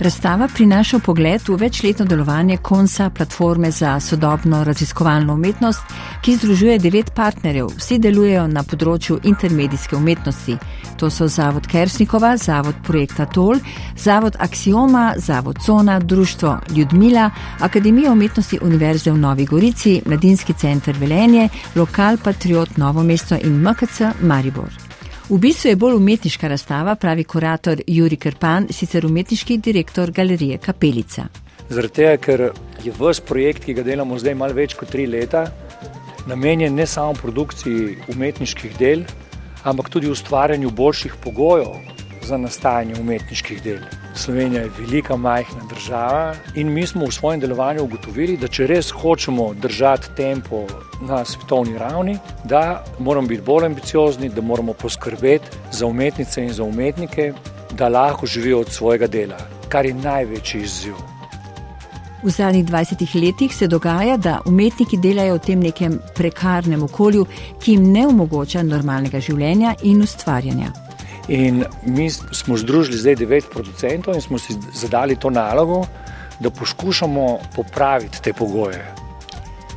Razstava prinaša pogled v večletno delovanje konca platforme za sodobno raziskovalno umetnost, ki združuje devet partnerjev. Vsi delujejo na področju intermedijske umetnosti. To so Zavod Kersnikova, Zavod projekta Tol, Zavod Axioma, Zavod Cona, Društvo Ljudmila, Akademija umetnosti Univerze v Novi Gorici, Mladinski center Velenje, Lokal Patriot Novo mesto in MKC Maribor. V bistvu je bolj umetniška razstava, pravi kurator Juri Krpan, sicer umetniški direktor galerije Kapelica. Zaradi tega, ker je vse projekt, ki ga delamo zdaj malo več kot tri leta, namenjen ne samo produkciji umetniških del, ampak tudi ustvarjanju boljših pogojev za nastajanje umetniških del. Slovenija je velika, majhna država in mi smo v svojem delovanju ugotovili, da če res hočemo držati tempo na svetovni ravni, da moramo biti bolj ambiciozni, da moramo poskrbeti za umetnice in za umetnike, da lahko živijo od svojega dela, kar je največji izziv. V zadnjih 20 letih se dogaja, da umetniki delajo v tem nekem prekarnem okolju, ki jim ne omogoča normalnega življenja in ustvarjanja. In mi smo združili zdaj devet producentov in smo si zadali to nalogo, da poskušamo popraviti te pogoje.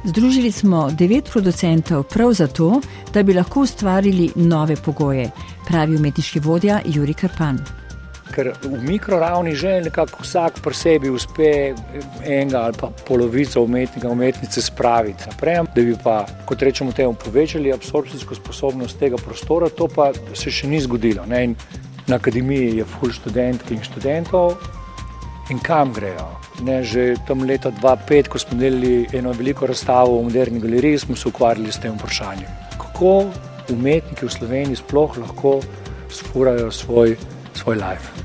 Združili smo devet producentov prav zato, da bi lahko ustvarili nove pogoje, pravi umetniški vodja Juri Krpan. Ker v mikroravni že nekako vsak pri sebi uspe enega ali pa polovico umetnika, umetnice spraviti naprej, da bi pa, kot rečemo, temu povečali absorpcijsko sposobnost tega prostora, to pa se še ni zgodilo. Ne? Na akademiji je full študentk in študentov in kam grejo. Ne, že tam leta 2005, ko smo delali eno veliko razstavo v moderni galeriji, smo se ukvarjali s tem vprašanjem. Kako umetniki v Sloveniji sploh lahko sfurajo svoj, svoj life?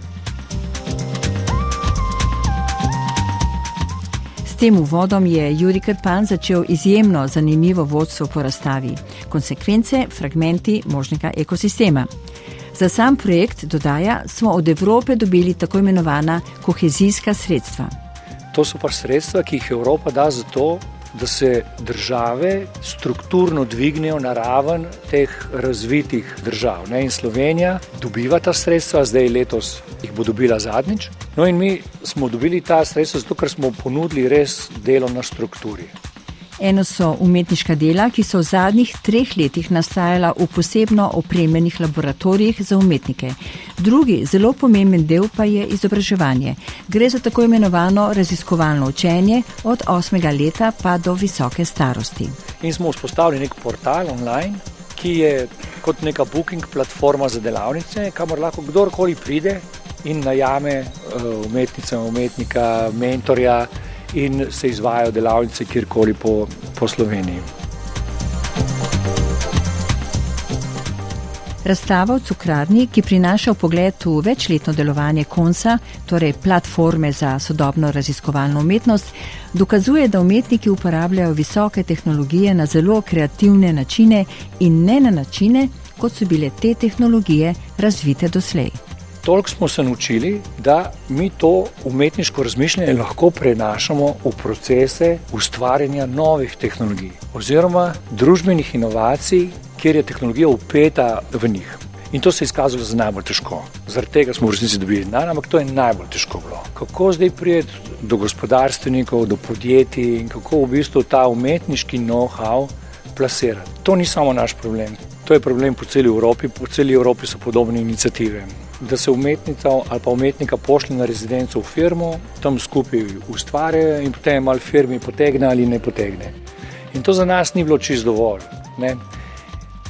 Tem uvodom je Juri Krpan začel izjemno zanimivo vodstvo po razstavi: konsekvence, fragmenti možnega ekosistema. Za sam projekt, dodaja, smo od Evrope dobili tako imenovana kohezijska sredstva. To so pa sredstva, ki jih Evropa da za to, da se države strukturno dvignejo na raven teh razvitih držav. Ne? In Slovenija dobiva ta sredstva, zdaj letos jih bo dobila zadnjič. No, in mi smo dobili ta sredstva zato, ker smo ponudili res delo na strukturi. Eno so umetniška dela, ki so v zadnjih treh letih nastajala v posebno opremljenih laboratorijih za umetnike. Drugi, zelo pomemben del pa je izobraževanje. Gre za tako imenovano raziskovalno učenje od 8. leta pa do visoke starosti. In smo vzpostavili nek portal online, ki je kot neka booking platforma za delavnice, kamor lahko kdorkoli pride in najame eh, umetnice, umetnika, mentorja in se izvajajo delavnice kjerkoli po, po Sloveniji. Razstava v cukrarni, ki prinaša v pogled v večletno delovanje konca, torej platforme za sodobno raziskovalno umetnost, dokazuje, da umetniki uporabljajo visoke tehnologije na zelo kreativne načine in ne na načine, kot so bile te tehnologije razvite doslej. Toliko smo se naučili, da mi to umetniško razmišljanje lahko prenašamo v procese ustvarjanja novih tehnologij oziroma družbenih inovacij, kjer je tehnologija upeta v njih. In to se je izkazalo za najbolj težko. Zaradi tega smo v resnici dobili denar, ampak to je najbolj težko bilo. Kako zdaj prijeti do gospodarstvenikov, do podjetij in kako v bistvu ta umetniški know-how plasirati. To ni samo naš problem, to je problem po celi Evropi, po celi Evropi so podobne inicijative da se umetnica ali pa umetnika pošlje na rezidenco v firmo, tam skupaj ustvarjajo in potem malo firmi potegne ali ne potegne. In to za nas ni bilo čisto dovolj. Ne?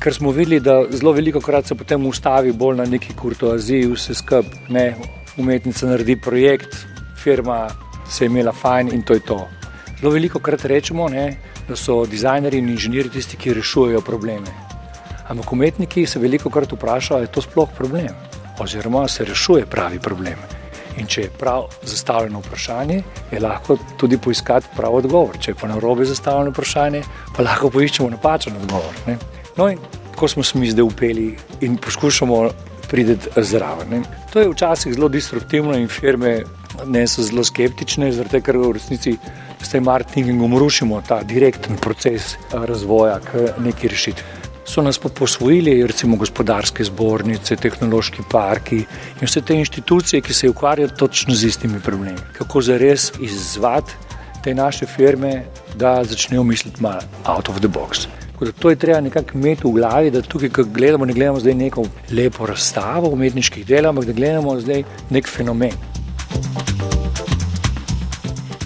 Ker smo videli, da zelo veliko krat se potem ustavi bolj na neki kurtoaziji, vse skupaj. Umetnica naredi projekt, firma se je imela fajn in to je to. Zelo veliko krat rečemo, ne, da so dizajnerji in inženirji tisti, ki rešujejo probleme. Ampak umetniki se veliko krat vprašajo, ali je to sploh problem oziroma se rešuje pravi problem. In če je prav zastavljeno vprašanje, je lahko tudi poiskati prav odgovor. Če je pa na robe zastavljeno vprašanje, pa lahko poiščemo napačen odgovor. Ne? No, in tako smo se mi zdaj upeli in poskušamo priti zraven. To je včasih zelo destruktivno in firme ne so zelo skeptične, tega, ker v resnici s tem marketingom rušimo ta direkten proces razvoja k neki rešitvi. So nas pa posvojili, recimo gospodarske zbornice, tehnološki parki in vse te inštitucije, ki se ukvarjajo točno z istimi problemi. Kako zares izzvati te naše firme, da začnejo misliti malo out of the box. Da to je treba nekako imeti v glavi, da tukaj, ko gledamo, ne gledamo zdaj neko lepo razstavo umetniških del, ampak da gledamo zdaj nek fenomen.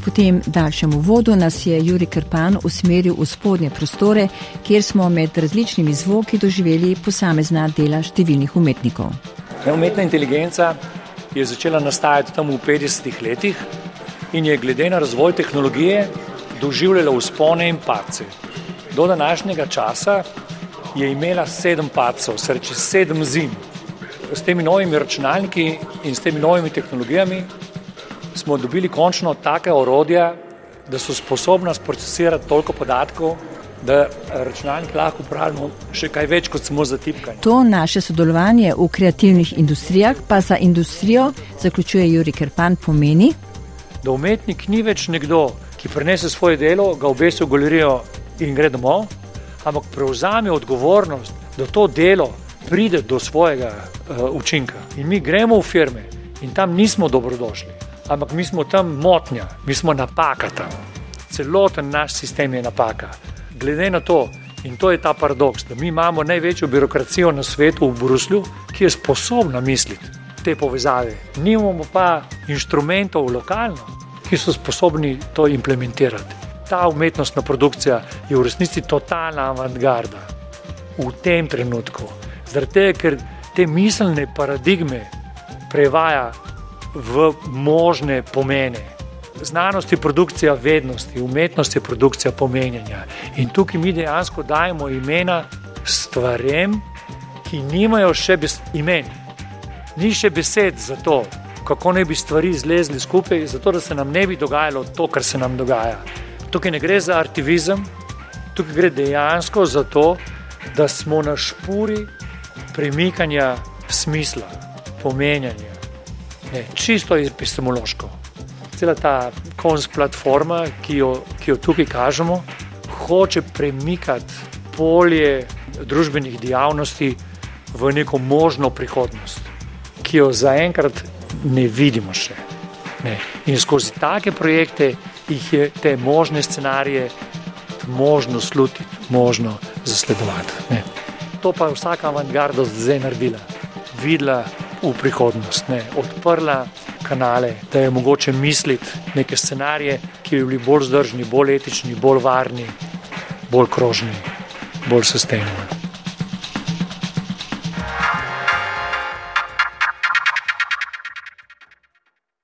Po tem daljšem uvodu nas je Juri Krpan usmeril v spodnje prostore, kjer smo med različnimi zvoki doživeli posamezna dela številnih umetnikov. Umetna inteligenca je začela nastajati tam v 50-ih letih in je glede na razvoj tehnologije doživljala uspone in pace. Do današnjega časa je imela sedem pacov, se reče sedem zim. S temi novimi računalniki in s temi novimi tehnologijami smo dobili končno take orodja, da so sposobna sprocesirati toliko podatkov, da računalnik lahko upravljamo še kaj več kot samo za tipkanje. To naše sodelovanje v kreativnih industrijah pa za industrijo, zaključuje Juri Kerpan, pomeni, da umetnik ni več nekdo, ki prenese svoje delo, ga obesi v galerijo in gre domov, ampak prevzame odgovornost, da to delo pride do svojega uh, učinka. In mi gremo v firme in tam nismo dobrodošli ampak mi smo tam motnja, mi smo napaka tam. Celoten naš sistem je napaka. Glede na to, in to je ta paradoks, da mi imamo največjo birokracijo na svetu v Bruslju, ki je sposobna misliti te povezave. Nimamo pa inštrumentov lokalno, ki so sposobni to implementirati. Ta umetnostna produkcija je v resnici totalna avantgarda v tem trenutku. Zaradi tega, ker te miselne paradigme prevaja v možne pomene. Znanost je produkcija vednosti, umetnost je produkcija pomenjanja. In tukaj mi dejansko dajemo imena stvarem, ki nimajo še imen. Ni še besed za to, kako ne bi stvari zlezli skupaj, zato da se nam ne bi dogajalo to, kar se nam dogaja. Tukaj ne gre za artivizem, tukaj gre dejansko za to, da smo na špuri premikanja smisla, pomenjanja. Ne, čisto epistemološko. Cela ta konc platforma, ki jo, ki jo tukaj kažemo, hoče premikati polje družbenih dejavnosti v neko možno prihodnost, ki jo zaenkrat ne vidimo še. Ne. In skozi take projekte jih je te možne scenarije možno slutiti, možno zasledovati. Ne. To pa je vsaka avantgarda zdaj naredila. Videla v prihodnost, ne, odprla kanale, da je mogoče misliti neke scenarije, ki bi bili bolj zdržni, bolj etični, bolj varni, bolj krožni, bolj sustainable.